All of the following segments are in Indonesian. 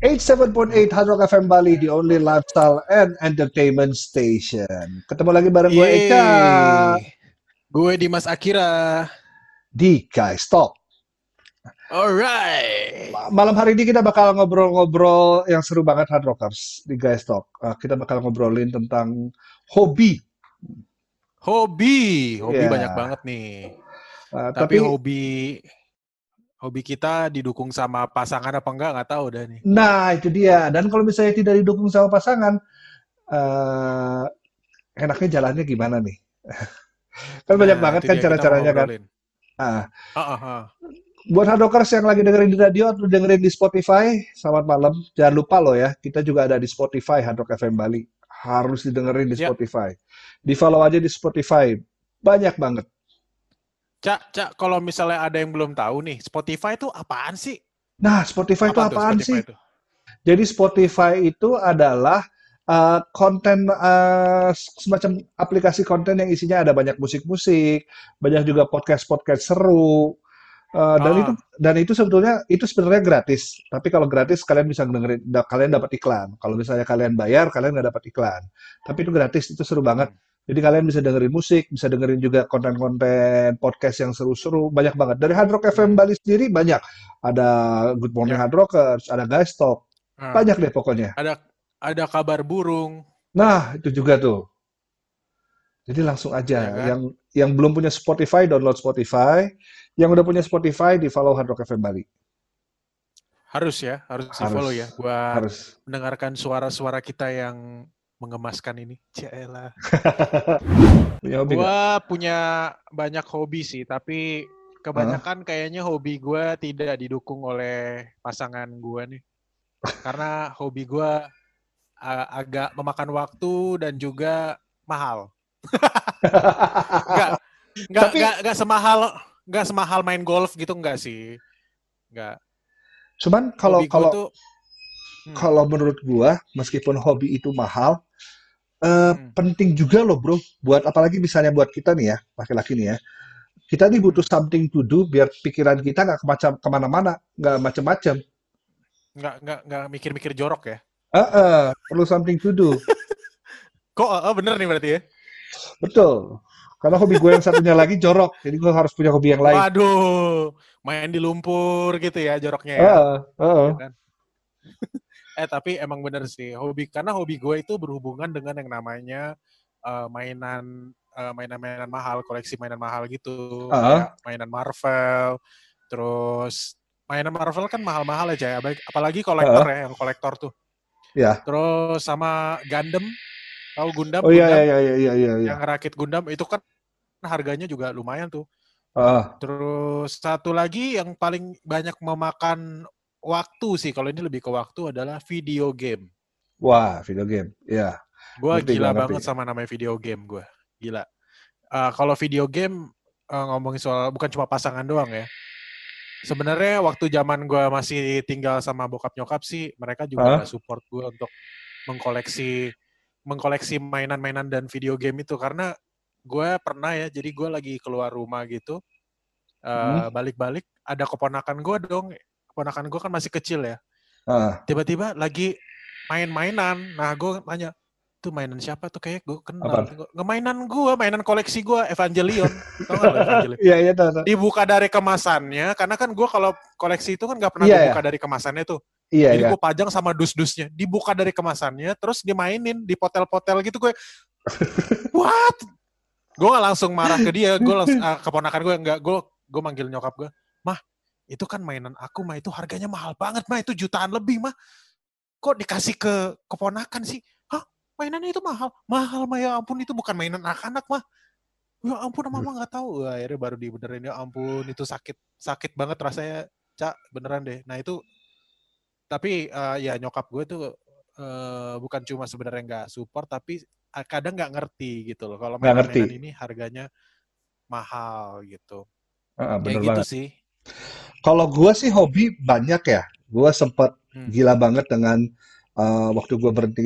87.8 Hard Rock FM Bali, the only lifestyle and entertainment station. Ketemu lagi bareng gue Eka Gue Dimas Akira. di Guys Talk. Alright. Malam hari ini kita bakal ngobrol-ngobrol yang seru banget Hard Rockers di Guys Talk. Uh, kita bakal ngobrolin tentang hobi. Hobi, hobi Ya. banyak banget nih. Uh, Tapi, tapi, hobi hobi kita didukung sama pasangan apa enggak nggak tahu dah nih. nah itu dia. Dan kalau misalnya tidak didukung sama pasangan, uh, enaknya jalannya gimana nih? kan banyak Nah, banget kan cara-caranya kan. Ah, ah, ah. Buat hardrockers yang lagi dengerin di radio atau dengerin di Spotify, selamat malam. Jangan lupa loh ya, kita juga ada di Spotify Hardrock FM Bali. Harus didengerin di Ya. Spotify. Di follow aja di Spotify. Banyak banget. Cak, Cak, kalau misalnya ada yang belum tahu nih, Spotify itu apaan sih? Nah, Spotify itu Apa tuh apaan Spotify sih? itu? Jadi Spotify itu adalah uh, konten uh, semacam aplikasi konten yang isinya ada banyak musik-musik, banyak juga podcast-podcast seru. Uh, dan Ah. itu dan itu sebetulnya itu sebenarnya gratis. Tapi kalau gratis kalian bisa dengerin, da- kalian dapat iklan. Kalau misalnya kalian bayar, kalian nggak dapat iklan. Tapi itu gratis, itu seru banget. Jadi kalian bisa dengerin musik, bisa dengerin juga konten-konten podcast yang seru-seru, banyak banget. Dari Hard Rock FM Bali sendiri banyak. Ada Good Morning Ya. Hard Rockers, ada Guys Talk, Ah, banyak deh pokoknya. Ada ada kabar burung. Nah, itu juga tuh. Jadi langsung aja. Ya kan? Yang yang belum punya Spotify, download Spotify. Yang udah punya Spotify, di follow Hard Rock FM Bali. Harus ya, harus Harus. di-follow ya buat Harus. mendengarkan suara-suara kita yang mengemaskan ini. Punya hobi nggak? Gua punya banyak hobi sih, tapi kebanyakan kayaknya hobi gua tidak didukung oleh pasangan gua nih. Karena hobi gua a- agak memakan waktu dan juga mahal. Enggak, enggak, Tapi- enggak, enggak semahal, enggak semahal main golf gitu enggak sih. Enggak. Cuman kalau kalau tuh Hmm. kalau menurut gua, meskipun hobi itu mahal, eh, Hmm. penting juga loh bro. Buat apalagi misalnya buat kita nih ya, laki-laki nih ya. Kita nih butuh something to do biar pikiran kita nggak kemacam ke mana-mana, nggak macem-macem. enggak enggak enggak mikir-mikir jorok ya. Eh, eh, perlu something to do. Kok oh, bener nih berarti ya? Betul. Karena hobi gue yang satunya lagi jorok, jadi gue harus punya hobi yang lain. Waduh, main di lumpur gitu ya joroknya ya. Heeh, heeh. ya kan? eh tapi emang bener sih hobi karena hobi gue itu berhubungan dengan yang namanya eh, mainan eh, mainan-mainan mahal koleksi mainan mahal gitu Ah. kayak mainan Marvel terus mainan Marvel kan mahal-mahal aja ya apalagi- apalagi kolektor ya yang kolektor tuh Ya. terus sama Gundam tahu Gundam Oh iya iya iya iya iya. iya. yang rakit Gundam itu kan harganya juga lumayan tuh Heeh. Terus satu lagi yang paling banyak memakan waktu sih, kalau ini lebih ke waktu adalah video game. Wah, video game. Iya. Gue Ngerti, gila gua ngerti. banget sama namanya video game gue. Gila. Eh, kalau video game eh, ngomongin soal bukan cuma pasangan doang ya. Sebenarnya waktu zaman gue masih tinggal sama bokap nyokap sih, mereka juga nggak support gue untuk mengkoleksi mengkoleksi mainan-mainan dan video game itu karena gue pernah ya, jadi gue lagi keluar rumah gitu, eh, Hmm. balik-balik ada keponakan gue dong, keponakan gue kan masih kecil ya, Heeh. tiba-tiba lagi main-mainan, nah gue tanya, tuh mainan siapa tuh kayak gue kenal, ngemainan gue, mainan koleksi gue Evangelion, tau gak lo Evangelion? Iya iya tahu. Dibuka dari kemasannya, karena kan gue kalau koleksi itu kan nggak pernah Iya, dibuka dari kemasannya tuh, Iya jadi iya. gue pajang sama dus-dusnya, dibuka dari kemasannya, terus dimainin di potel-potel gitu gue, what? Gue gak langsung marah ke dia, gue langsung ah, keponakan gue nggak, gue gue manggil nyokap gue, mah itu kan mainan aku mah itu harganya mahal banget mah itu jutaan lebih mah, kok dikasih ke keponakan sih? Hah? Mainannya itu mahal, mahal mah ya ampun itu bukan mainan anak-anak mah. Ya ampun mama nggak tahu, Wah, akhirnya baru dibenerin. Ya ampun itu sakit sakit banget rasanya, cak beneran deh. Nah itu tapi eh, ya nyokap gue tuh eh, bukan cuma sebenarnya nggak support tapi eh, kadang nggak ngerti gitu loh kalau mainan-mainan ini harganya mahal gitu. Kayak bener gitu banget. sih Kalau gue sih hobi banyak ya. Gue sempat Hmm. gila banget dengan eh, waktu gue berhenti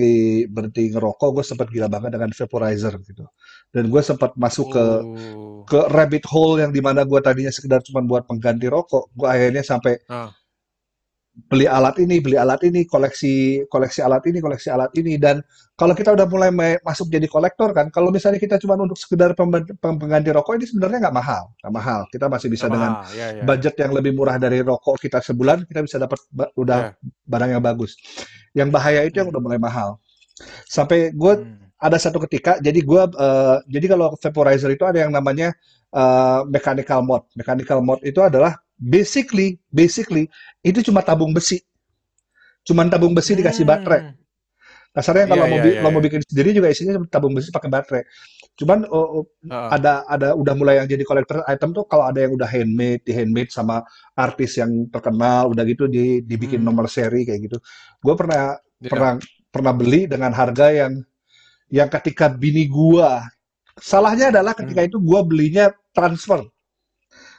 berhenti ngerokok, gue sempat gila banget dengan vaporizer gitu. Dan gue sempat masuk ke Oh. ke rabbit hole yang di mana gue tadinya sekedar cuma buat pengganti rokok, gue akhirnya sampai Ah. Beli alat ini, beli alat ini, koleksi koleksi alat ini, koleksi alat ini dan kalau kita udah mulai masuk jadi kolektor kan, kalau misalnya kita cuma untuk sekedar pengganti rokok ini sebenarnya nggak mahal, nggak mahal. Kita masih bisa gak dengan ya, ya. budget yang lebih murah dari rokok kita sebulan, kita bisa dapat udah ya. barang yang bagus. Yang bahaya itu yang udah mulai mahal. Sampai gue hmm. ada satu ketika, jadi gue, uh, jadi kalau vaporizer itu ada yang namanya uh, mechanical mode. Mechanical mode itu adalah basically basically itu cuma tabung besi cuma tabung besi dikasih baterai kasarnya kalau yeah, mau, yeah, yeah, mau bikin sendiri juga isinya tabung besi pakai baterai cuman oh, oh, uh. ada ada udah mulai yang jadi collector item tuh kalau ada yang udah handmade di handmade sama artis yang terkenal udah gitu di dibikin hmm. nomor seri kayak gitu gue pernah yeah. pernah pernah beli dengan harga yang yang ketika bini gua salahnya adalah ketika hmm. itu gua belinya transfer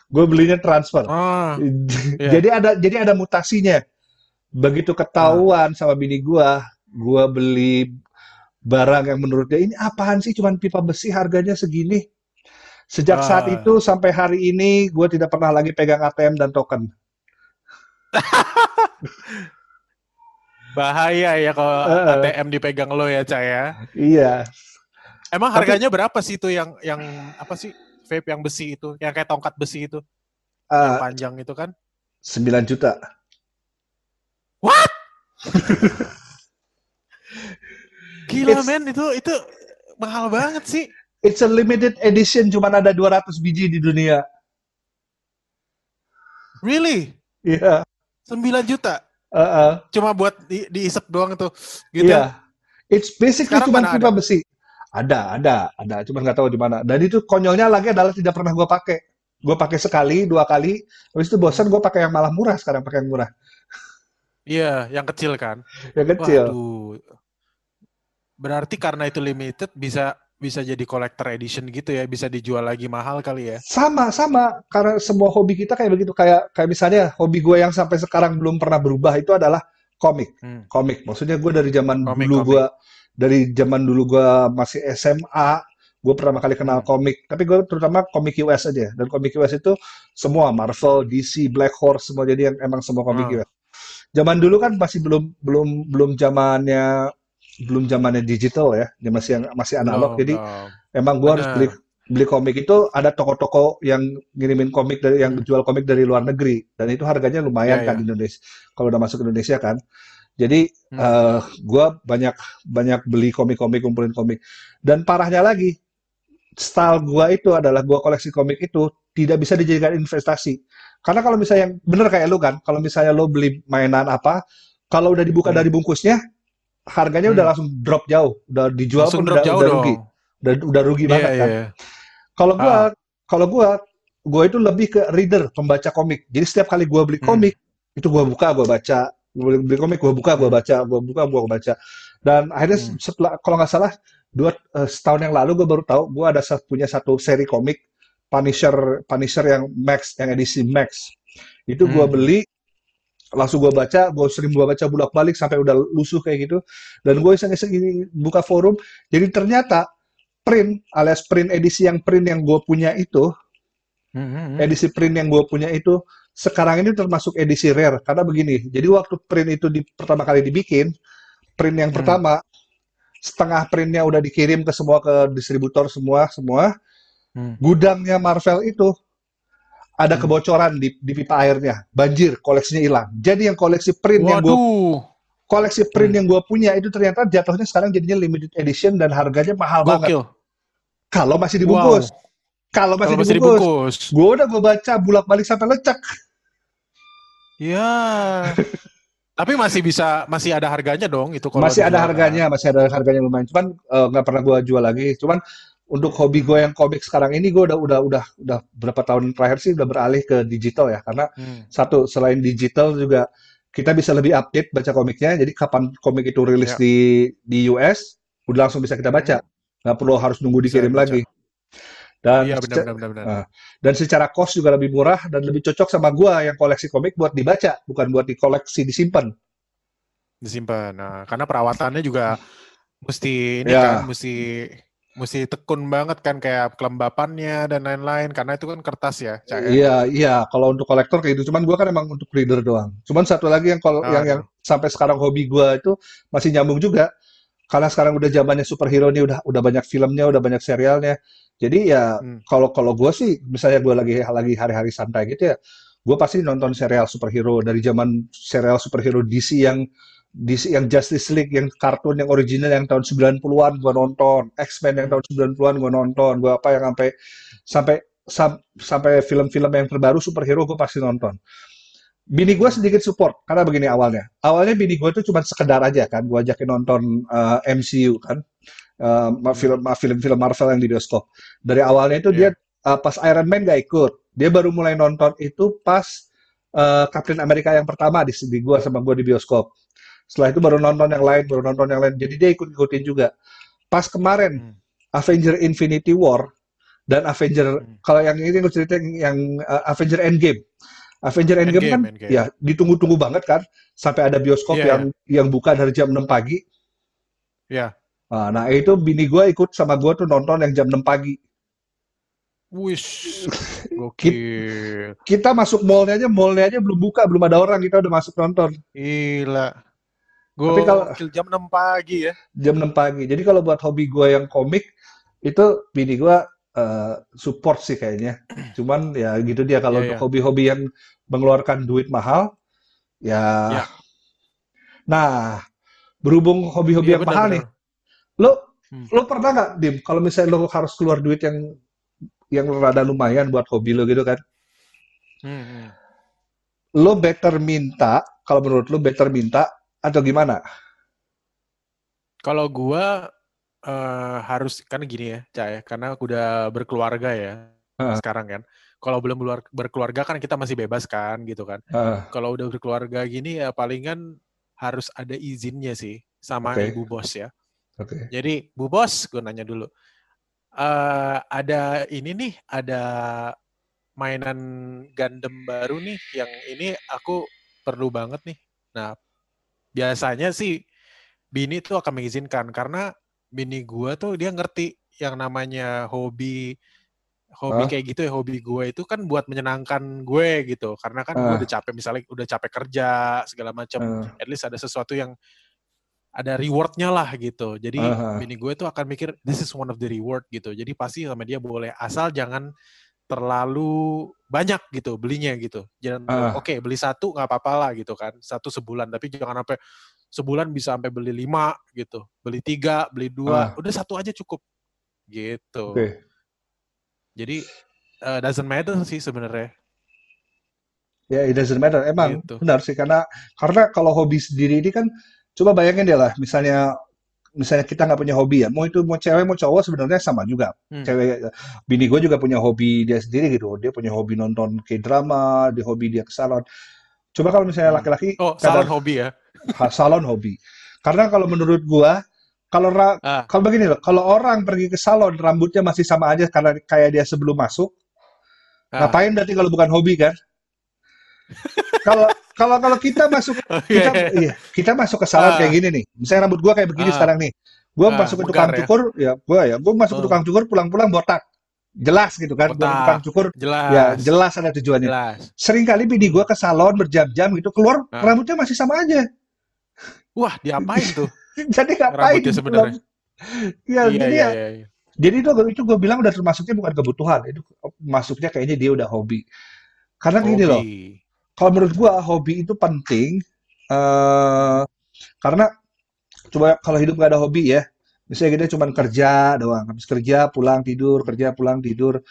gue belinya transfer. Oh, yeah. jadi ada jadi ada mutasinya. Begitu ketahuan oh. sama bini gue, gue beli barang yang menurut dia ini apaan sih? Cuman pipa besi harganya segini. Sejak oh. saat itu sampai hari ini gue tidak pernah lagi pegang ATM dan token. Bahaya ya kalau uh, ATM dipegang lo ya, Cah ya. Iya. Emang harganya Tapi, berapa sih itu yang yang apa sih vape yang besi itu, yang kayak tongkat besi itu, uh, yang panjang itu kan? 9 juta. What? Gila it's, men, itu itu mahal banget sih. It's a limited edition, cuma ada 200 biji di dunia. Really? Iya. Yeah. 9 juta? Uh -uh. Cuma buat di, diisep doang itu. Gitu. Iya. Yeah. It's basically cuma pipa besi. Ada, ada, ada. Cuma nggak tahu di mana. Dan itu konyolnya lagi adalah tidak pernah gue pakai. Gue pakai sekali, dua kali. Habis itu bosan gue pakai yang malah murah sekarang pakai yang murah. Iya, yang kecil kan. Yang kecil. Waduh. Berarti karena itu limited bisa bisa jadi collector edition gitu ya, bisa dijual lagi mahal kali ya. Sama, sama. Karena semua hobi kita kayak begitu. Kayak kayak misalnya hobi gue yang sampai sekarang belum pernah berubah itu adalah komik. Hmm. Komik. Maksudnya gue dari zaman komik, dulu gue dari zaman dulu gue masih SMA gue pertama kali kenal komik. Tapi gue terutama komik US aja. Dan komik US itu semua Marvel DC Black Horse semua. Jadi yang emang semua komik hmm. US zaman dulu kan masih belum belum belum zamannya belum zamannya digital ya. Dia masih yang masih analog. Oh, jadi oh. emang gue harus beli beli komik itu ada toko-toko yang ngirimin komik dari yang hmm. jual komik dari luar negeri. Dan itu harganya lumayan yeah, kan yeah. di Indonesia. Kalau udah masuk ke Indonesia kan jadi hmm. uh, eh, gue banyak banyak beli komik-komik, kumpulin komik. Dan parahnya lagi, style gue itu adalah gue koleksi komik itu tidak bisa dijadikan investasi. Karena kalau misalnya yang bener kayak lu kan, kalau misalnya lo beli mainan apa, kalau udah dibuka hmm. dari bungkusnya, harganya hmm. udah langsung drop jauh, udah dijual langsung pun udah, udah rugi, udah, udah rugi yeah, banget yeah, kan. Yeah. Kalau gue, ah. kalau gue, gue itu lebih ke reader, pembaca komik. Jadi setiap kali gue beli hmm. komik, hmm. itu gue buka, gue baca, beli komik gue buka gue baca gue buka gue baca dan akhirnya hmm. setelah kalau nggak salah dua uh, setahun yang lalu gue baru tahu gue ada punya satu seri komik Punisher Punisher yang Max yang edisi Max itu gue hmm. beli langsung gue baca gue sering gue baca bolak balik sampai udah lusuh kayak gitu dan gue iseng-iseng buka forum jadi ternyata print alias print edisi yang print yang gue punya itu hmm, hmm, hmm. edisi print yang gue punya itu sekarang ini termasuk edisi rare karena begini. Jadi waktu print itu di, pertama kali dibikin, print yang hmm. pertama setengah printnya udah dikirim ke semua ke distributor semua semua. Hmm. Gudangnya Marvel itu ada hmm. kebocoran di, di pipa airnya, banjir, koleksinya hilang. Jadi yang koleksi print Waduh. yang gue koleksi print hmm. yang gue punya itu ternyata jatuhnya sekarang jadinya limited edition dan harganya mahal Gokil. banget. Kalau masih dibungkus. Wow. Kalau masih, masih dibungkus, dibungkus. gue udah gue baca bulak balik sampai lecek. Ya. Tapi masih bisa, masih ada harganya dong itu. Kalau masih ada harganya, masih ada harganya lumayan. Cuman eh, nggak uh, pernah gue jual lagi. Cuman untuk hobi gue yang komik sekarang ini gue udah udah udah udah berapa tahun terakhir sih udah beralih ke digital ya karena hmm. satu selain digital juga kita bisa lebih update baca komiknya jadi kapan komik itu rilis ya. di di US udah langsung bisa kita baca hmm. nggak perlu harus nunggu dikirim lagi dan iya, benar, benar, benar, benar. Uh, dan secara cost juga lebih murah dan lebih cocok sama gua yang koleksi komik buat dibaca, bukan buat dikoleksi disimpan. Disimpan. Nah, karena perawatannya juga mesti ini ya. kan, mesti mesti tekun banget kan kayak kelembapannya dan lain-lain karena itu kan kertas ya, ya? Iya, iya. Kalau untuk kolektor kayak gitu. Cuman gua kan emang untuk reader doang. Cuman satu lagi yang kalau Oh, yang yang sampai sekarang hobi gua itu masih nyambung juga. Karena sekarang udah zamannya superhero nih, udah udah banyak filmnya, udah banyak serialnya. Jadi ya Hmm. kalau kalau gua sih, misalnya gua lagi lagi hari-hari santai gitu ya, gua pasti nonton serial superhero dari zaman serial superhero DC yang DC yang Justice League yang kartun yang original yang tahun 90-an gua nonton, X-Men yang Hmm. tahun 90-an gua nonton, gua apa yang sampai sampai sam- sampai film-film yang terbaru superhero gue pasti nonton. Bini gue sedikit support karena begini awalnya. Awalnya bini gue tuh cuma sekedar aja kan, gue ajakin nonton uh, MCU kan, uh, film film-film Marvel yang di bioskop. Dari awalnya itu dia Iya. uh, pas Iron Man gak ikut, dia baru mulai nonton itu pas uh, Captain America yang pertama di di gue sama gue di bioskop. Setelah itu baru nonton yang lain, baru nonton yang lain. Jadi dia ikut-ikutin juga. Pas kemarin Hmm. Avenger Infinity War dan Avenger Hmm. kalau yang ini gue cerita yang, yang, uh, Avenger Endgame. Avenger Endgame, kan Endgame, Endgame. ya ditunggu-tunggu banget kan sampai ada bioskop Iya, yang yang buka dari jam 6 pagi. Iya. Nah, nah, itu bini gue ikut sama gue tuh nonton yang jam 6 pagi. Wish, gokil. Kita masuk mallnya aja, mallnya aja belum buka, belum ada orang, kita udah masuk nonton Gila. Tapi kalau- jam 6 pagi ya. jam 6 pagi. Jadi kalau buat hobi gue yang komik itu bini gue uh, support sih kayaknya. Cuman ya gitu dia kalau untuk iya. hobi-hobi yang mengeluarkan duit mahal, ya. Iya. Nah, berhubung hobi-hobi Iya, yang mahal nih, lo Hmm. lo pernah nggak, Dim, kalau misalnya lo harus keluar duit yang yang rada lumayan buat hobi lo gitu kan, Hmm, hmm. lo better minta, kalau menurut lo better minta atau gimana? Kalau gua eh, harus kan gini ya, Cak ya, karena aku udah berkeluarga ya Heeh. sekarang kan. Kalau belum keluar- berkeluarga kan kita masih bebas kan gitu kan. Ah, Kalau udah berkeluarga gini ya palingan harus ada izinnya sih sama Oke. ibu bos ya. Oke. Jadi Bu Bos, gue nanya dulu. eh ada ini nih, ada mainan Gundam baru nih, yang ini aku perlu banget nih. Nah, biasanya sih bini tuh akan mengizinkan karena bini gua tuh dia ngerti yang namanya hobi hobi Hah? kayak gitu ya hobi gue itu kan buat menyenangkan gue gitu karena kan gue Ah. udah capek misalnya udah capek kerja segala macam Ah, at least ada sesuatu yang ada rewardnya lah gitu. Jadi Aha. bini gue tuh akan mikir this is one of the reward gitu. Jadi pasti sama dia boleh asal jangan terlalu banyak gitu belinya gitu. Jangan Ah. oke beli satu nggak apa-apa lah gitu kan. Satu sebulan tapi jangan sampai sebulan bisa sampai beli lima gitu. Beli tiga, beli dua, Ah. udah satu aja cukup gitu. Oke. Jadi eh, doesn't matter sih sebenarnya. Ya, it doesn't matter. Emang Gitu. benar sih karena karena kalau hobi sendiri ini kan coba bayangin deh lah, misalnya misalnya kita nggak punya hobi ya, mau itu mau cewek mau cowok sebenarnya sama juga. Hmm. Cewek, bini gue juga punya hobi dia sendiri gitu. Dia punya hobi nonton K-drama, dia hobi dia ke salon. Coba kalau misalnya Hmm. laki-laki Oh, kadang salon hobi ya. ha- salon hobi. Karena kalau menurut gua, kalau ra- Ah, kalau begini loh, kalau orang pergi ke salon rambutnya masih sama aja karena kayak dia sebelum masuk, ah. ngapain berarti kalau bukan hobi kan? Kalau kalau kalau kita masuk Oh, kita iya. kita masuk ke salon Ah. kayak gini nih. Misalnya rambut gua kayak begini Ah. sekarang nih. Gua Ah, masuk ke tukang ya? cukur, ya gua ya, gua masuk ke Oh. tukang cukur pulang-pulang botak. Jelas gitu kan, Botak. tukang cukur Jelas. ya jelas ada tujuannya. Jelas. Sering kali bini gua ke salon berjam-jam gitu keluar Ah. rambutnya masih sama aja. Wah, diapain tuh? Jadi ngapain? Rambutnya sebenarnya. Ya, iya, jadi iya, ya, iya, iya. jadi itu itu gue bilang udah termasuknya bukan kebutuhan, itu masuknya kayaknya dia udah hobi. Karena gini loh, Hobi. kalau menurut gua hobi itu penting eh karena coba kalau hidup gak ada hobi ya, misalnya kita cuma kerja doang, habis kerja pulang tidur, kerja pulang tidur.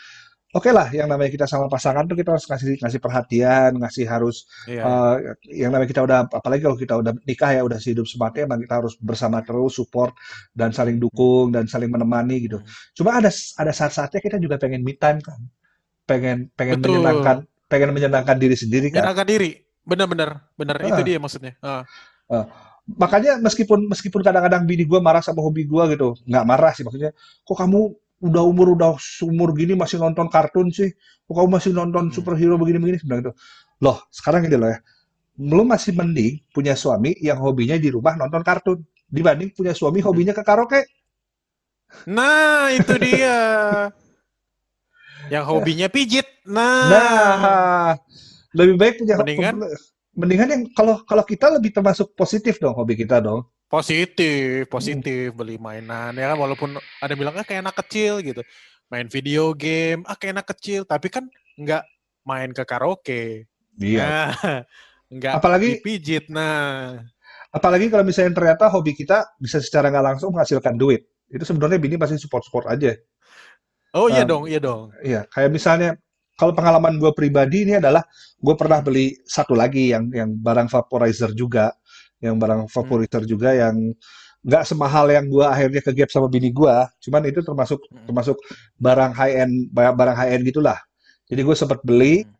Oke lah, yang namanya kita sama pasangan tuh kita harus ngasih ngasih perhatian, ngasih harus Iya. eh, yang namanya kita udah apalagi kalau kita udah nikah ya udah hidup semati emang kita harus bersama terus support dan saling dukung dan saling menemani gitu. Hmm. Cuma ada ada saat-saatnya kita juga pengen me time kan, pengen pengen Betul. menyenangkan pengen menyenangkan diri sendiri kan. Menyenangkan diri. Bener-bener. Bener. Itu Ah. dia maksudnya. Ah. Makanya meskipun meskipun kadang-kadang bini gue marah sama hobi gue gitu, nggak marah sih maksudnya. Kok kamu udah umur udah umur gini masih nonton kartun sih? Kok kamu masih nonton Hmm. superhero begini-begini? Sebenarnya gitu. Loh, sekarang gini loh ya. Lu masih mending punya suami yang hobinya di rumah nonton kartun dibanding punya suami Hmm. hobinya ke karaoke. Nah, itu dia. Yang hobinya pijit. Nah, Nah, lebih baik punya Mendingan? Mendingan yang kalau kalau kita lebih termasuk positif dong hobi kita dong. positif, positif beli mainan ya kan walaupun ada bilang ah kayak anak kecil gitu. Main video game, ah kayak anak kecil, tapi kan nggak main ke karaoke. Iya. Nah, nggak Apalagi dipijit. Nah, apalagi kalau misalnya ternyata hobi kita bisa secara nggak langsung menghasilkan duit. Itu sebenarnya bini pasti support-support aja. oh iya Um, dong, iya dong. Iya, kayak misalnya kalau pengalaman gue pribadi ini adalah gue pernah beli satu lagi yang yang barang vaporizer juga, yang barang Hmm. vaporizer juga yang nggak semahal yang gue akhirnya ke gap sama bini gue, cuman itu termasuk Hmm. termasuk barang high end barang high end gitulah. Jadi gue sempat beli, Hmm.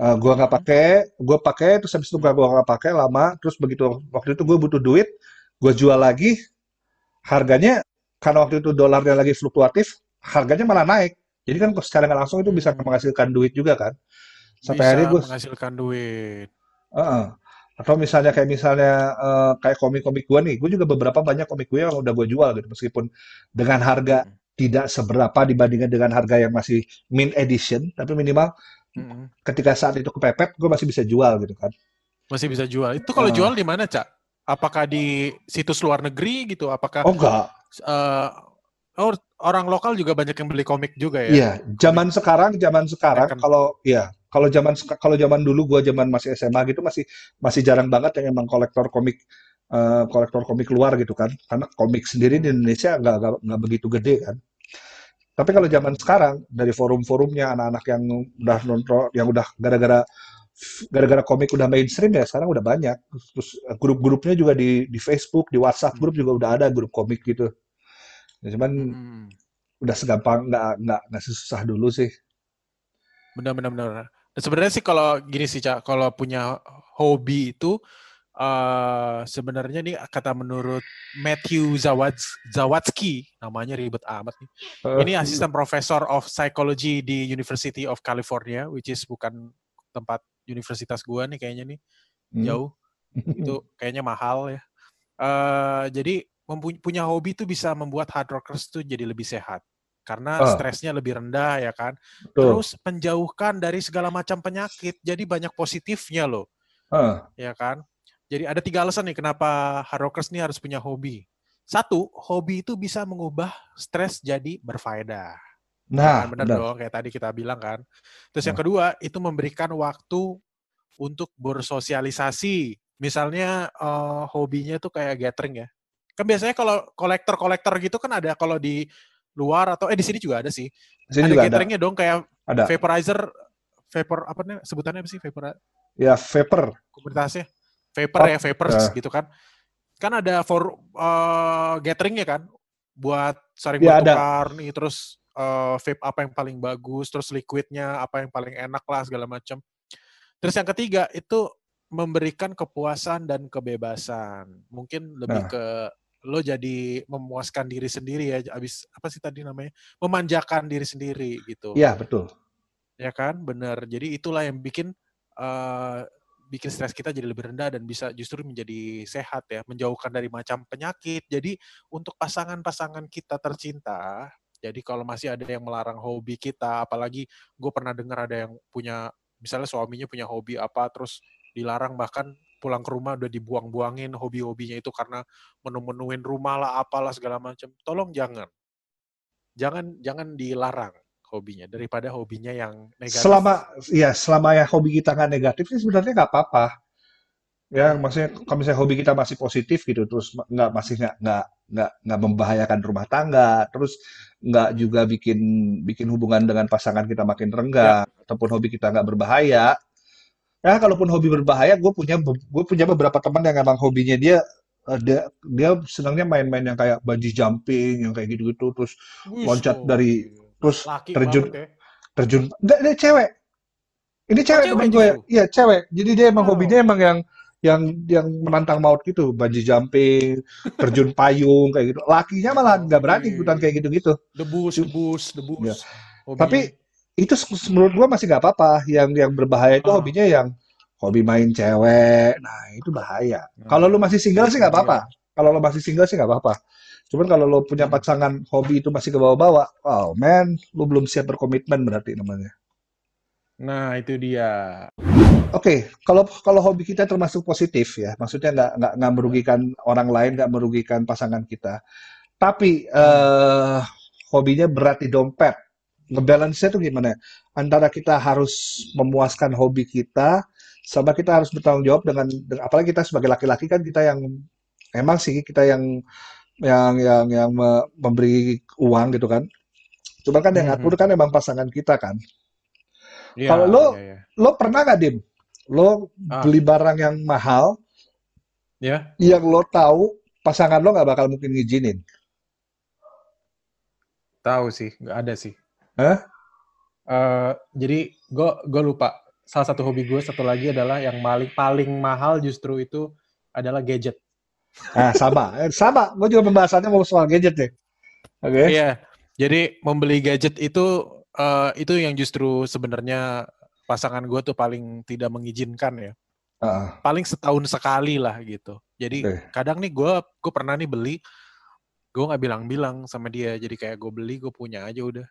uh, gue nggak Hmm. pakai, gue pakai terus habis itu gue nggak pakai lama, terus begitu waktu itu gue butuh duit, gue jual lagi, harganya karena waktu itu dolarnya lagi fluktuatif, harganya malah naik. Jadi kan secara nggak langsung itu bisa Hmm. menghasilkan duit juga kan. Sampai Bisa akhirnya gue, menghasilkan duit. Atau misalnya kayak misalnya eh, kayak komik-komik gue nih, gue juga beberapa banyak komik gue yang udah gue jual gitu, meskipun dengan harga Hmm. tidak seberapa dibandingkan dengan harga yang masih mint edition, tapi minimal Hmm. ketika saat itu kepepet, gue masih bisa jual gitu kan. Masih bisa jual. Itu kalau Heeh. jual di mana, Cak? Apakah di situs luar negeri gitu? Apakah Oh enggak, eh, oh, orang lokal juga banyak yang beli komik juga ya? Iya, zaman sekarang, zaman sekarang Second. kalau ya kalau zaman kalau zaman dulu gua zaman masih SMA gitu masih masih jarang banget yang emang kolektor komik eh, kolektor komik luar gitu kan. Karena komik sendiri di Indonesia nggak nggak begitu gede kan. Tapi kalau zaman sekarang dari forum-forumnya anak-anak yang udah nonton yang udah gara-gara gara-gara komik udah mainstream ya sekarang udah banyak. Terus eh, grup-grupnya juga di di Facebook, di WhatsApp grup juga udah ada grup komik gitu. Ya, cuman Hmm. udah segampang nggak nggak nggak sesusah dulu sih. Benar-benar benar. Dan sebenarnya sih kalau gini sih Cak, kalau punya hobi itu eh sebenarnya nih kata menurut Matthew Zawadzki, Zawatsky, namanya ribet amat nih. Eh, Ini asisten profesor of psychology di University of California, which is bukan tempat universitas gua nih kayaknya nih, hmm. jauh. Itu kayaknya mahal ya. Eh jadi punya hobi itu bisa membuat hard rockers tuh jadi lebih sehat. Karena Ah. stresnya lebih rendah ya kan. Betul. Terus menjauhkan dari segala macam penyakit. Jadi banyak positifnya loh, Ah, ya kan? Jadi ada tiga alasan nih kenapa hard rockers nih harus punya hobi. Satu, hobi itu bisa mengubah stres jadi berfaedah. Ya nah, kan? Benar benar. dong, kayak tadi kita bilang kan. Terus yang Nah. kedua, itu memberikan waktu untuk bersosialisasi. Misalnya eh, hobinya tuh kayak gathering ya. Kan biasanya kalau kolektor-kolektor gitu kan ada kalau di luar atau eh di sini juga ada sih. Di sini ada juga ada. gatheringnya dong kayak Ada. vaporizer, vapor apa nih sebutannya apa sih vapor Ya, vapor. komunitasnya? Vapor Oh, ya vapors ya. gitu kan. Kan ada for eh, gatheringnya kan buat saling Ya, ada. bertukar nih terus eh, vape apa yang paling bagus, terus liquidnya apa yang paling enak lah segala macam. Terus yang ketiga itu memberikan kepuasan dan kebebasan. Mungkin lebih Nah. ke lo jadi memuaskan diri sendiri ya abis apa sih tadi namanya memanjakan diri sendiri gitu. Iya, betul. ya kan? Bener. Jadi itulah yang bikin eh, bikin stres kita jadi lebih rendah dan bisa justru menjadi sehat ya menjauhkan dari macam penyakit. Jadi untuk pasangan-pasangan kita tercinta jadi kalau masih ada yang melarang hobi kita apalagi gue pernah dengar ada yang punya misalnya suaminya punya hobi apa terus dilarang bahkan pulang ke rumah udah dibuang-buangin hobi-hobinya itu karena menu-menuin rumah lah apalah segala macam tolong jangan jangan jangan dilarang hobinya daripada hobinya yang negatif Selama ya selama ya hobi kita nggak negatif sih sebenarnya nggak apa-apa. Ya, maksudnya kalau misalnya hobi kita masih positif gitu, terus nggak masih nggak nggak nggak nggak membahayakan rumah tangga, terus nggak juga bikin bikin hubungan dengan pasangan kita makin renggang, ataupun hobi kita nggak berbahaya. Ya, kalaupun hobi berbahaya, gue punya gue punya beberapa teman yang emang hobinya dia eh, dia dia senangnya main-main yang kayak bungee jumping, yang kayak gitu-gitu, terus Wih, loncat oh, dari terus laki terjun ya. terjun enggak dia cewek ini cewek cewek teman gue justru? iya cewek jadi dia emang Wow. hobinya emang yang yang yang menantang maut gitu bungee jumping terjun payung kayak gitu lakinya malah nggak berani ikutan kayak gitu gitu debus debus debus Ya. hobinya. tapi itu menurut gue masih nggak apa-apa yang yang berbahaya itu Ah. hobinya yang hobi main cewek nah itu bahaya Nah, kalau lu masih single sih nggak iya. apa-apa kalau lu masih single sih nggak apa-apa Cuman kalau lo punya Hmm. pasangan hobi itu masih ke bawah-bawah, wow man, lo belum siap berkomitmen berarti namanya. Nah, itu dia. Oke, kalau kalau hobi kita termasuk positif ya, maksudnya nggak nggak nggak merugikan orang lain, nggak merugikan pasangan kita. Tapi eh hobinya berat di dompet. Ngebalance-nya tuh gimana? Antara kita harus memuaskan hobi kita, sama kita harus bertanggung jawab dengan, dengan apalagi kita sebagai laki-laki kan kita yang emang sih kita yang yang yang yang me- memberi uang gitu kan. Cuman kan yang Mhm. ngatur kan emang pasangan kita kan. Iya, Kalau lo iya, iya. lo pernah nggak Dim? Lo Ah. beli barang yang mahal, Ya, yang lo tahu pasangan lo nggak bakal mungkin ngizinin. tahu sih, nggak ada sih. Hah? Eh, jadi gue gue lupa. Salah satu hobi gue satu lagi adalah yang paling paling mahal justru itu adalah gadget. Nah, sama, Eh, sama. Gue juga pembahasannya mau soal gadget deh. Oke. Iya. Jadi membeli gadget itu eh, itu yang justru sebenarnya pasangan gue tuh paling tidak mengizinkan ya. Ah, Paling setahun sekali lah gitu. Jadi Oke. kadang nih gue gue pernah nih beli, gue nggak bilang-bilang sama dia. Jadi kayak gue beli gue punya aja udah.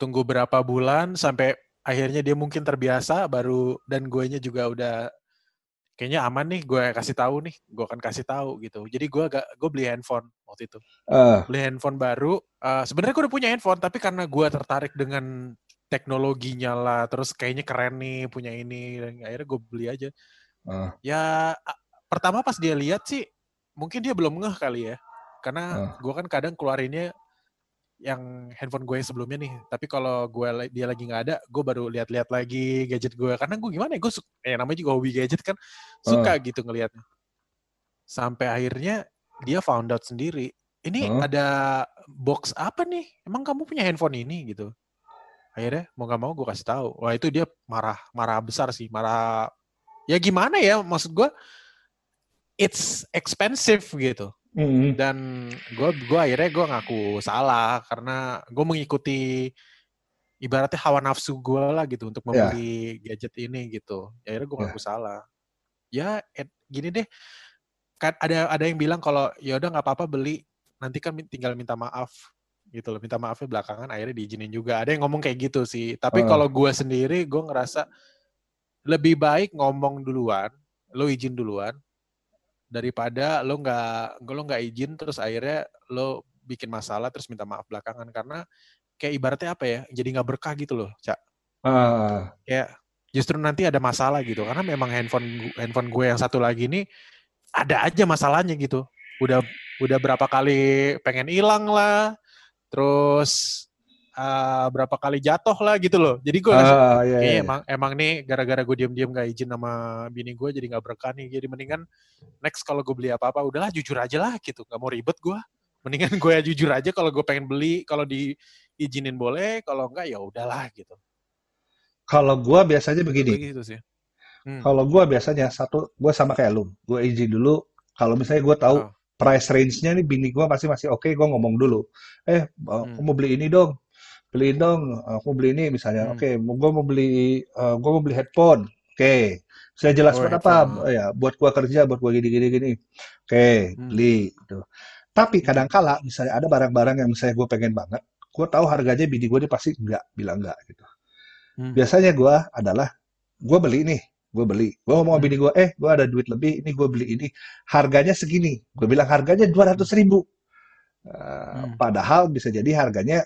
Tunggu berapa bulan sampai akhirnya dia mungkin terbiasa baru dan guenya juga udah kayaknya aman nih gue kasih tahu nih gue akan kasih tahu gitu jadi gue agak gue beli handphone waktu itu ah, beli handphone baru. eh, Sebenarnya gue udah punya handphone, tapi karena gue tertarik dengan teknologinya lah, terus kayaknya keren nih punya ini, dan akhirnya gue beli aja. ah, Ya pertama pas dia lihat sih, mungkin dia belum ngeh kali ya, karena Ah. gue kan kadang keluarinnya yang handphone gue yang sebelumnya nih. Tapi kalau gue dia lagi nggak ada, gue baru lihat-lihat lagi gadget gue. Karena gue gimana ya, gue suka, ya namanya juga hobi gadget kan, suka gitu ngelihatnya. Sampai akhirnya dia found out sendiri. Ini Hah? ada box apa nih? Emang kamu punya handphone ini gitu? Akhirnya mau gak mau gue kasih tahu. Wah itu dia marah, marah besar sih, marah. Ya gimana ya, maksud gue, it's expensive gitu mm, dan gue gua akhirnya gue ngaku salah karena gue mengikuti ibaratnya hawa nafsu gue lah gitu untuk Ya. membeli gadget ini gitu. Ya, akhirnya gue Ya. ngaku salah. Ya et- gini deh. Kan ada ada yang bilang kalau ya udah nggak apa-apa beli nanti kan tinggal minta maaf gitu loh. Minta maafnya belakangan akhirnya diizinin juga. Ada yang ngomong kayak gitu sih. Tapi Ah. kalau gue sendiri gue ngerasa lebih baik ngomong duluan lo izin duluan daripada lo nggak lo nggak izin terus akhirnya lo bikin masalah terus minta maaf belakangan. Karena kayak ibaratnya apa ya jadi nggak berkah gitu loh cak ah, kayak justru nanti ada masalah gitu karena memang handphone handphone gue yang satu lagi ini ada aja masalahnya gitu. Udah udah berapa kali pengen hilang lah terus ah, berapa kali jatuh lah gitu loh jadi gue ah, iya, Kayaknya iya. emang emang nih gara-gara gue diem-diem gak izin sama bini gue jadi nggak berkah nih. Jadi mendingan next kalau gue beli apa-apa udahlah jujur aja lah gitu. Gak mau ribet gue. Mendingan gue ya jujur aja kalau gue pengen beli, kalau diizinin boleh, kalau enggak ya udahlah gitu. Kalau gua biasanya begini, Begitu sih. Hmm. kalau gua biasanya satu, gua sama kayak lu, gua izin dulu. Kalau misalnya gua tahu Ah. price range-nya nih bini gua masih masih oke, gua ngomong dulu. Eh, aku Hmm. mau beli ini dong, beliin dong. Aku mau beli ini misalnya. Hmm. Oke, mau gua mau beli, eh, gua mau beli headphone. Oke, saya jelas Oh, buat apa? headphone. Oh, ya, buat gua kerja, buat gua gini gini gini. Oke, Hmm. beli. Gitu. Tapi Hmm. kadang-kala misalnya ada barang-barang yang misalnya gue pengen banget, gue tahu harganya bini gue dia pasti enggak, bilang enggak gitu. Hmm. Biasanya gue adalah gue beli nih, gue beli. Gue ngomong sama Hmm. bini gue, eh gue ada duit lebih, ini gue beli ini. Harganya segini. Gue bilang harganya 200 ribu. Uh, Hmm. Padahal bisa jadi harganya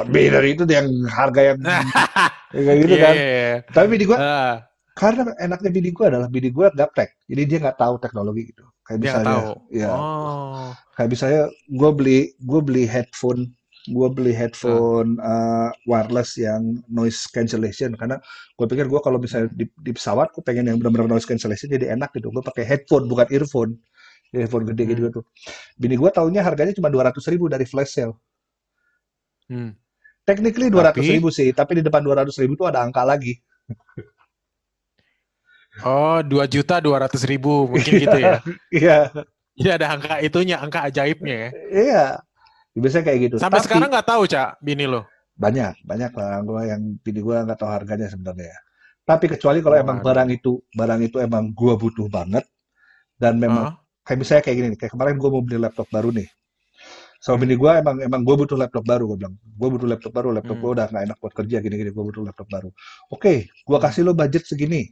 lebih dari itu yang harga yang kayak gitu Iya, kan. iya, iya. Tapi bini gue, Ah, karena enaknya bini gue adalah bini gue gaptek. Jadi dia nggak tahu teknologi gitu. Kayak dia misalnya, tahu. ya Oh. kayak misalnya gue beli gue beli headphone gue beli headphone uh, wireless yang noise cancellation karena gue pikir gue kalau misalnya di, di pesawat gue pengen yang benar-benar noise cancellation jadi enak gitu gue pakai headphone bukan earphone earphone gede gitu Hmm. tuh bini gue taunya harganya cuma 200 ribu dari flash sale Hmm. Technically 200 Tapi ribu sih tapi di depan 200 ribu tuh ada angka lagi oh dua juta dua ratus ribu mungkin gitu ya. iya Jadi ada angka itunya, angka ajaibnya ya. iya biasanya kayak gitu Sampai tapi sekarang nggak tahu cak bini lo. banyak banyak lah gue yang bini gue nggak tahu harganya sebenarnya tapi kecuali kalau Oh, emang ada. barang itu barang itu emang gue butuh banget dan memang Ah, kayak misalnya kayak gini nih, kayak kemarin gue mau beli laptop baru nih Sama bini gue emang emang gue butuh laptop baru gue bilang. Gue butuh laptop baru, laptop Hmm. gue udah nggak enak buat kerja gini-gini. Gue butuh laptop baru. Oke, gue Hmm. kasih lo budget segini.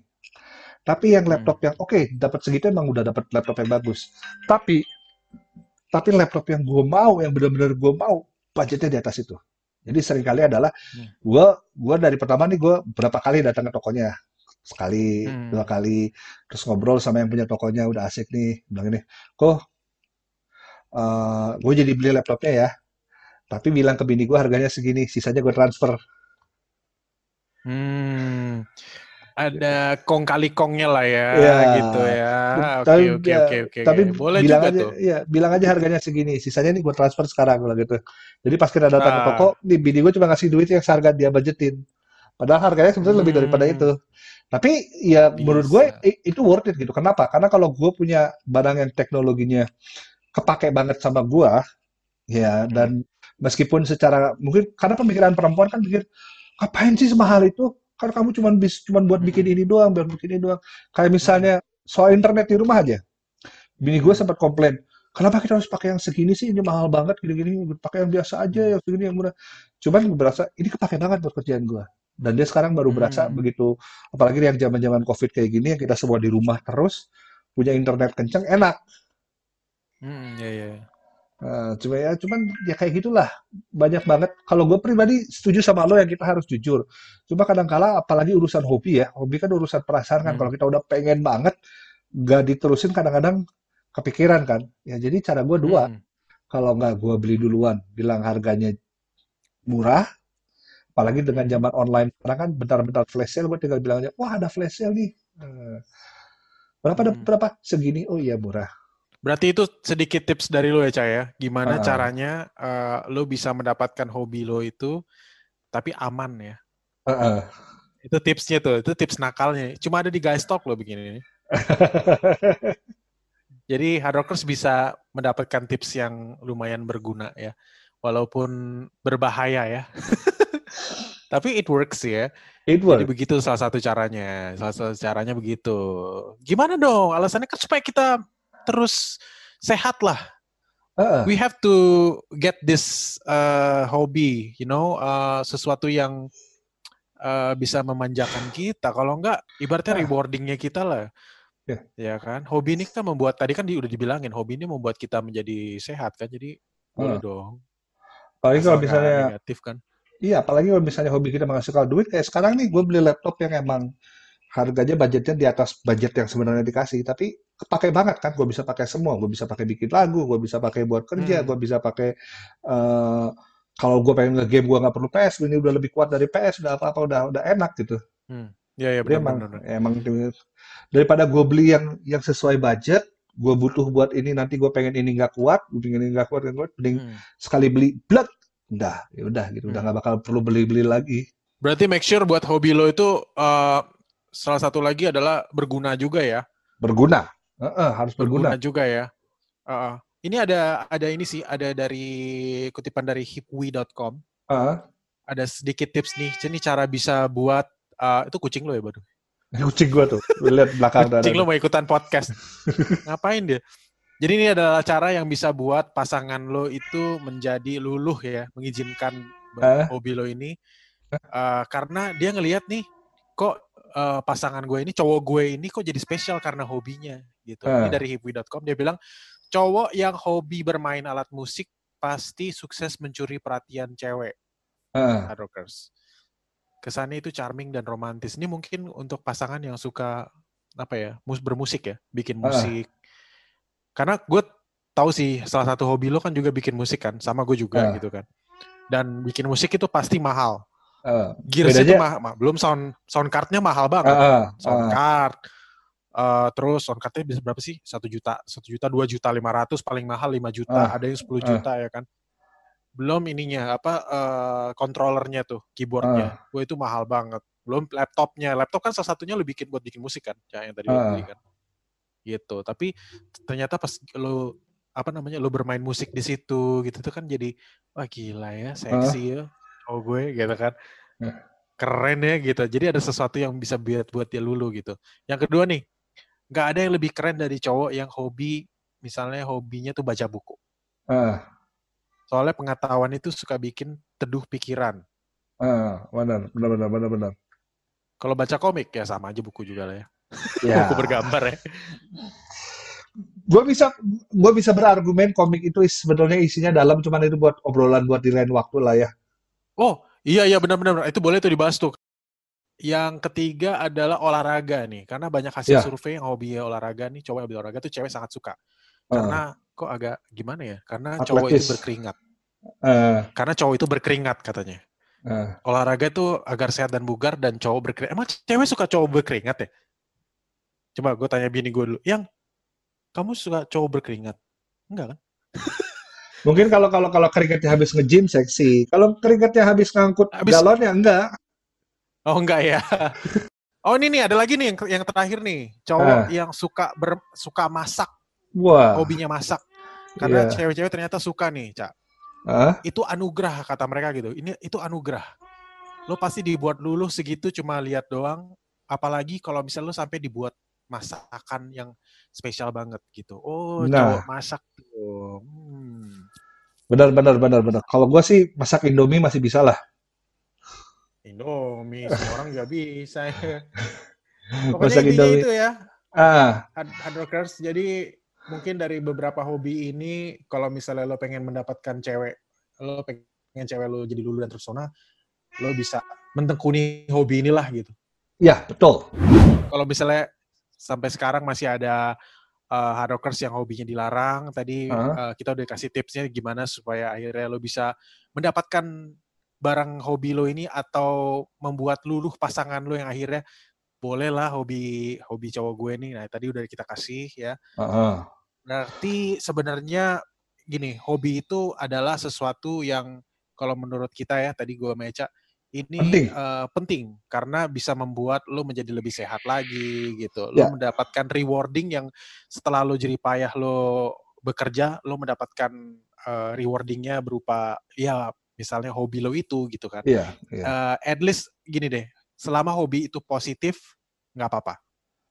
Tapi yang Hmm. laptop yang oke dapat segitu emang udah dapat laptop yang bagus. Tapi tapi laptop yang gue mau, yang benar-benar gue mau, budgetnya di atas itu. Jadi sering kali adalah Hmm. gue gue dari pertama nih gue berapa kali datang ke tokonya sekali Hmm. dua kali terus ngobrol sama yang punya tokonya udah asik nih bilang ini kok gue jadi beli laptopnya ya tapi bilang ke bini gue harganya segini sisanya gue transfer Hmm. Ada kong kali kongnya lah ya, Iya. gitu ya. Oke, oke, ya, oke, oke. tapi Boleh bilang juga aja tuh. ya bilang aja harganya segini sisanya nih gue transfer sekarang bilang gitu jadi pas kita datang ke Ah. toko nih bini gue cuma ngasih duit yang seharga dia budgetin padahal harganya sebenarnya lebih daripada Hmm. itu tapi ya menurut gue Bisa. itu worth it gitu kenapa karena kalau gue punya barang yang teknologinya kepake banget sama gue ya Hmm. dan meskipun secara mungkin karena pemikiran perempuan kan pikir ngapain sih semahal itu kan kamu cuma bis cuman buat bikin Hmm. ini doang buat bikin ini doang kayak misalnya soal internet di rumah aja bini gue sempat komplain kenapa kita harus pakai yang segini sih ini mahal banget gini-gini pakai yang biasa aja Hmm. yang segini yang murah cuman gue berasa ini kepake banget buat kerjaan gue dan dia sekarang baru berasa Hmm. begitu apalagi yang zaman-zaman covid kayak gini yang kita semua di rumah terus punya internet kenceng enak Hmm, ya, ya. Nah, cuma ya cuman ya kayak gitulah. Banyak banget. Kalau gue pribadi setuju sama lo yang kita harus jujur. Cuma kadang-kala apalagi urusan hobi ya. Hobi kan urusan perasaan kan. Hmm. kalau kita udah pengen banget gak diterusin kadang-kadang kepikiran kan. Ya jadi cara gue dua. Hmm. kalau nggak gue beli duluan bilang harganya murah apalagi dengan zaman online sekarang kan bentar-bentar flash sale gue tinggal bilang aja wah ada flash sale nih. Eh, berapa Hmm. berapa? Segini. Oh iya murah Berarti itu sedikit tips dari lo ya, Cah ya. Gimana Ah. caranya eh, lo bisa mendapatkan hobi lo itu tapi aman ya. Heeh. Itu tipsnya tuh, itu tips nakalnya. Cuma ada di Guys Talk lo begini. Jadi hard rockers bisa mendapatkan tips yang lumayan berguna ya. Walaupun berbahaya ya. Tapi it works ya. It Jadi works. begitu salah satu caranya. Salah satu caranya begitu. Gimana dong? Alasannya kan supaya kita terus sehat lah. Heeh. We have to get this uh, hobby, you know, uh, sesuatu yang uh, bisa memanjakan kita. Kalau enggak, ibaratnya Ah. rewardingnya kita lah. Ya. Ya kan? Hobi ini kan membuat, tadi kan di, udah dibilangin, hobi ini membuat kita menjadi sehat kan. Jadi boleh Ah. dong. Apalagi kalau misalnya negatif kan. Iya, apalagi kalau misalnya hobi kita menghasilkan duit, kayak sekarang nih gue beli laptop yang emang harganya budgetnya di atas budget yang sebenarnya dikasih, tapi kepake banget kan, gue bisa pakai semua, gue bisa pakai bikin lagu, gue bisa pakai buat kerja, Hmm. gue bisa pakai eh, kalau gue pengen nge-game gue nggak perlu PS, ini udah lebih kuat dari PS, udah apa-apa udah udah enak gitu. Hmm. Ya, ya benar emang benar. emang daripada gue beli yang yang sesuai budget, gue butuh buat ini nanti gue pengen ini nggak kuat, gue pengen ini nggak kuat, nggak kuat, mending Hmm. sekali beli, blek, udah, ya udah gitu, udah Hmm. nggak bakal perlu beli-beli lagi. Berarti make sure buat hobi lo itu uh, salah satu lagi adalah berguna juga ya. Berguna, Heeh, harus berguna. berguna juga ya. Uh, ini ada ada ini sih, ada dari kutipan dari hipwi.com. Heeh. Ada sedikit tips nih. Ini cara bisa buat uh, itu kucing lo ya, baru. Kucing gua tuh, lihat belakang Kucing lo mau ikutan podcast. Ngapain dia? Jadi ini adalah cara yang bisa buat pasangan lo itu menjadi luluh ya, mengizinkan Ah. hobi lo ini. Uh, karena dia ngelihat nih, kok uh, pasangan gue ini, cowok gue ini kok jadi spesial karena hobinya gitu. Ini Ah. dari hipwi.com dia bilang, cowok yang hobi bermain alat musik pasti sukses mencuri perhatian cewek. Heeh. hard rockers. Kesannya itu charming dan romantis. Ini mungkin untuk pasangan yang suka apa ya, mus bermusik ya, bikin Ah. musik. Karena gue tahu sih salah satu hobi lo kan juga bikin musik kan, sama gue juga Ah. gitu kan. Dan bikin musik itu pasti mahal. Heeh. Gears itu Bedanya- mahal, ma- belum sound sound cardnya mahal banget. Heeh. Sound Heeh. card, eh, terus sound cardnya bisa berapa sih? Satu juta, satu juta, dua juta, lima ratus, paling mahal lima juta, Ah. ada yang 10 Ah. juta ya kan. Belum ininya apa eh, controllernya tuh, keyboardnya, Ah. Wah, itu mahal banget. Belum laptopnya, laptop kan salah satunya lo bikin buat bikin musik kan, ya, yang tadi lo Ah. beli kan. Gitu. Tapi ternyata pas lo apa namanya lo bermain musik di situ gitu tuh kan jadi wah gila ya seksi ya oh gue gitu kan Ah. keren ya gitu jadi ada sesuatu yang bisa buat buat dia lulu gitu yang kedua nih nggak ada yang lebih keren dari cowok yang hobi misalnya hobinya tuh baca buku Heeh. Soalnya pengetahuan itu suka bikin teduh pikiran. Ah, benar, benar, benar, benar, benar. Kalau baca komik ya sama aja buku juga lah ya. Ya. Buku bergambar ya. gue bisa gue bisa berargumen komik itu sebenarnya isinya dalam cuman itu buat obrolan buat di lain waktu lah ya Oh, iya iya benar-benar itu boleh tuh dibahas tuh. Yang ketiga adalah olahraga nih, karena banyak hasil Ya. survei yang hobi olahraga nih, cowok yang hobi olahraga tuh cewek sangat suka. Karena kok agak gimana ya? Karena cowok itu Atletis. berkeringat. eh, Karena cowok itu berkeringat katanya. eh. Olahraga tuh agar sehat dan bugar dan cowok berkeringat. Emang cewek suka cowok berkeringat ya? Coba gue tanya bini gue dulu. Yang kamu suka cowok berkeringat? Enggak kan? mungkin kalau kalau kalau keringatnya habis nge-gym seksi kalau keringatnya habis ngangkut Habis- galon ya enggak Oh enggak ya. Oh ini nih ada lagi nih yang yang terakhir nih. Cowok Ah. yang suka ber, suka masak, wah hobinya masak. Karena Iya. cewek-cewek ternyata suka nih, Cak. Ah, Itu anugerah kata mereka gitu. Ini itu anugerah. Lo pasti dibuat luluh segitu cuma lihat doang. Apalagi kalau misalnya lo sampai dibuat masakan yang spesial banget gitu. Oh, Nah. cowok masak Hmm. benar benar benar benar kalau gue sih masak indomie masih bisa lah Indomie, semua orang juga bisa. Pokoknya masak indomie itu ya. ah Hard, hard rockers, jadi mungkin dari beberapa hobi ini, kalau misalnya lo pengen mendapatkan cewek, lo pengen cewek lo jadi lulu dan terpesona, lo bisa mentekuni hobi inilah gitu. ya betul Kalau misalnya sampai sekarang masih ada uh, hard rockers yang hobinya dilarang, tadi uh, Ah. kita udah kasih tipsnya gimana supaya akhirnya lo bisa mendapatkan barang hobi lo ini atau membuat luluh pasangan lo yang akhirnya bolehlah hobi hobi cowok gue nih. Nah, tadi udah kita kasih ya. Ah. Berarti sebenarnya gini, hobi itu adalah sesuatu yang kalau menurut kita ya, tadi gue Meca, ini Penting. eh, penting karena bisa membuat lo menjadi lebih sehat lagi gitu. Lo mendapatkan rewarding yang setelah lo jerih payah lo bekerja, lo mendapatkan eh, rewardingnya berupa ya misalnya hobi lo itu gitu kan. iya iya Eh, at least gini deh, selama hobi itu positif nggak apa-apa.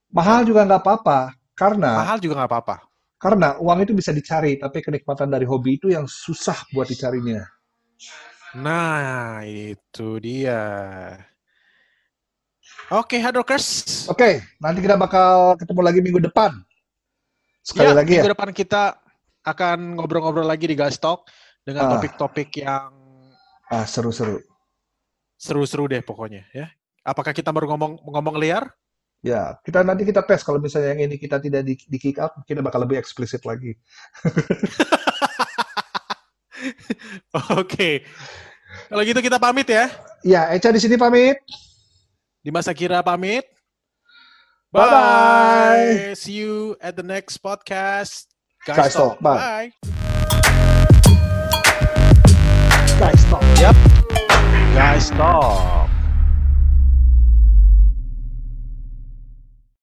mahal juga nggak apa-apa karena Mahal juga nggak apa-apa. karena uang itu bisa dicari tapi kenikmatan dari hobi itu yang susah buat dicarinya Nah, itu dia. Oke, hard rockers. Oke, nanti kita bakal ketemu lagi minggu depan. Sekali Ya, lagi ya. minggu depan kita akan ngobrol-ngobrol lagi di Guys Talk dengan Ah. topik-topik yang Ah, seru-seru. seru-seru deh pokoknya ya. Apakah kita baru ngomong ngomong liar? Ya, kita nanti kita tes kalau misalnya yang ini kita tidak di, di kick out, kita bakal lebih eksplisit lagi. Oke. Kalau gitu kita pamit ya. Ya, Eca di sini pamit. Di masa kira pamit. Bye-bye. See you at the next podcast. Guys Talk. Bye. Bye. Guys, stop. Guys Talk.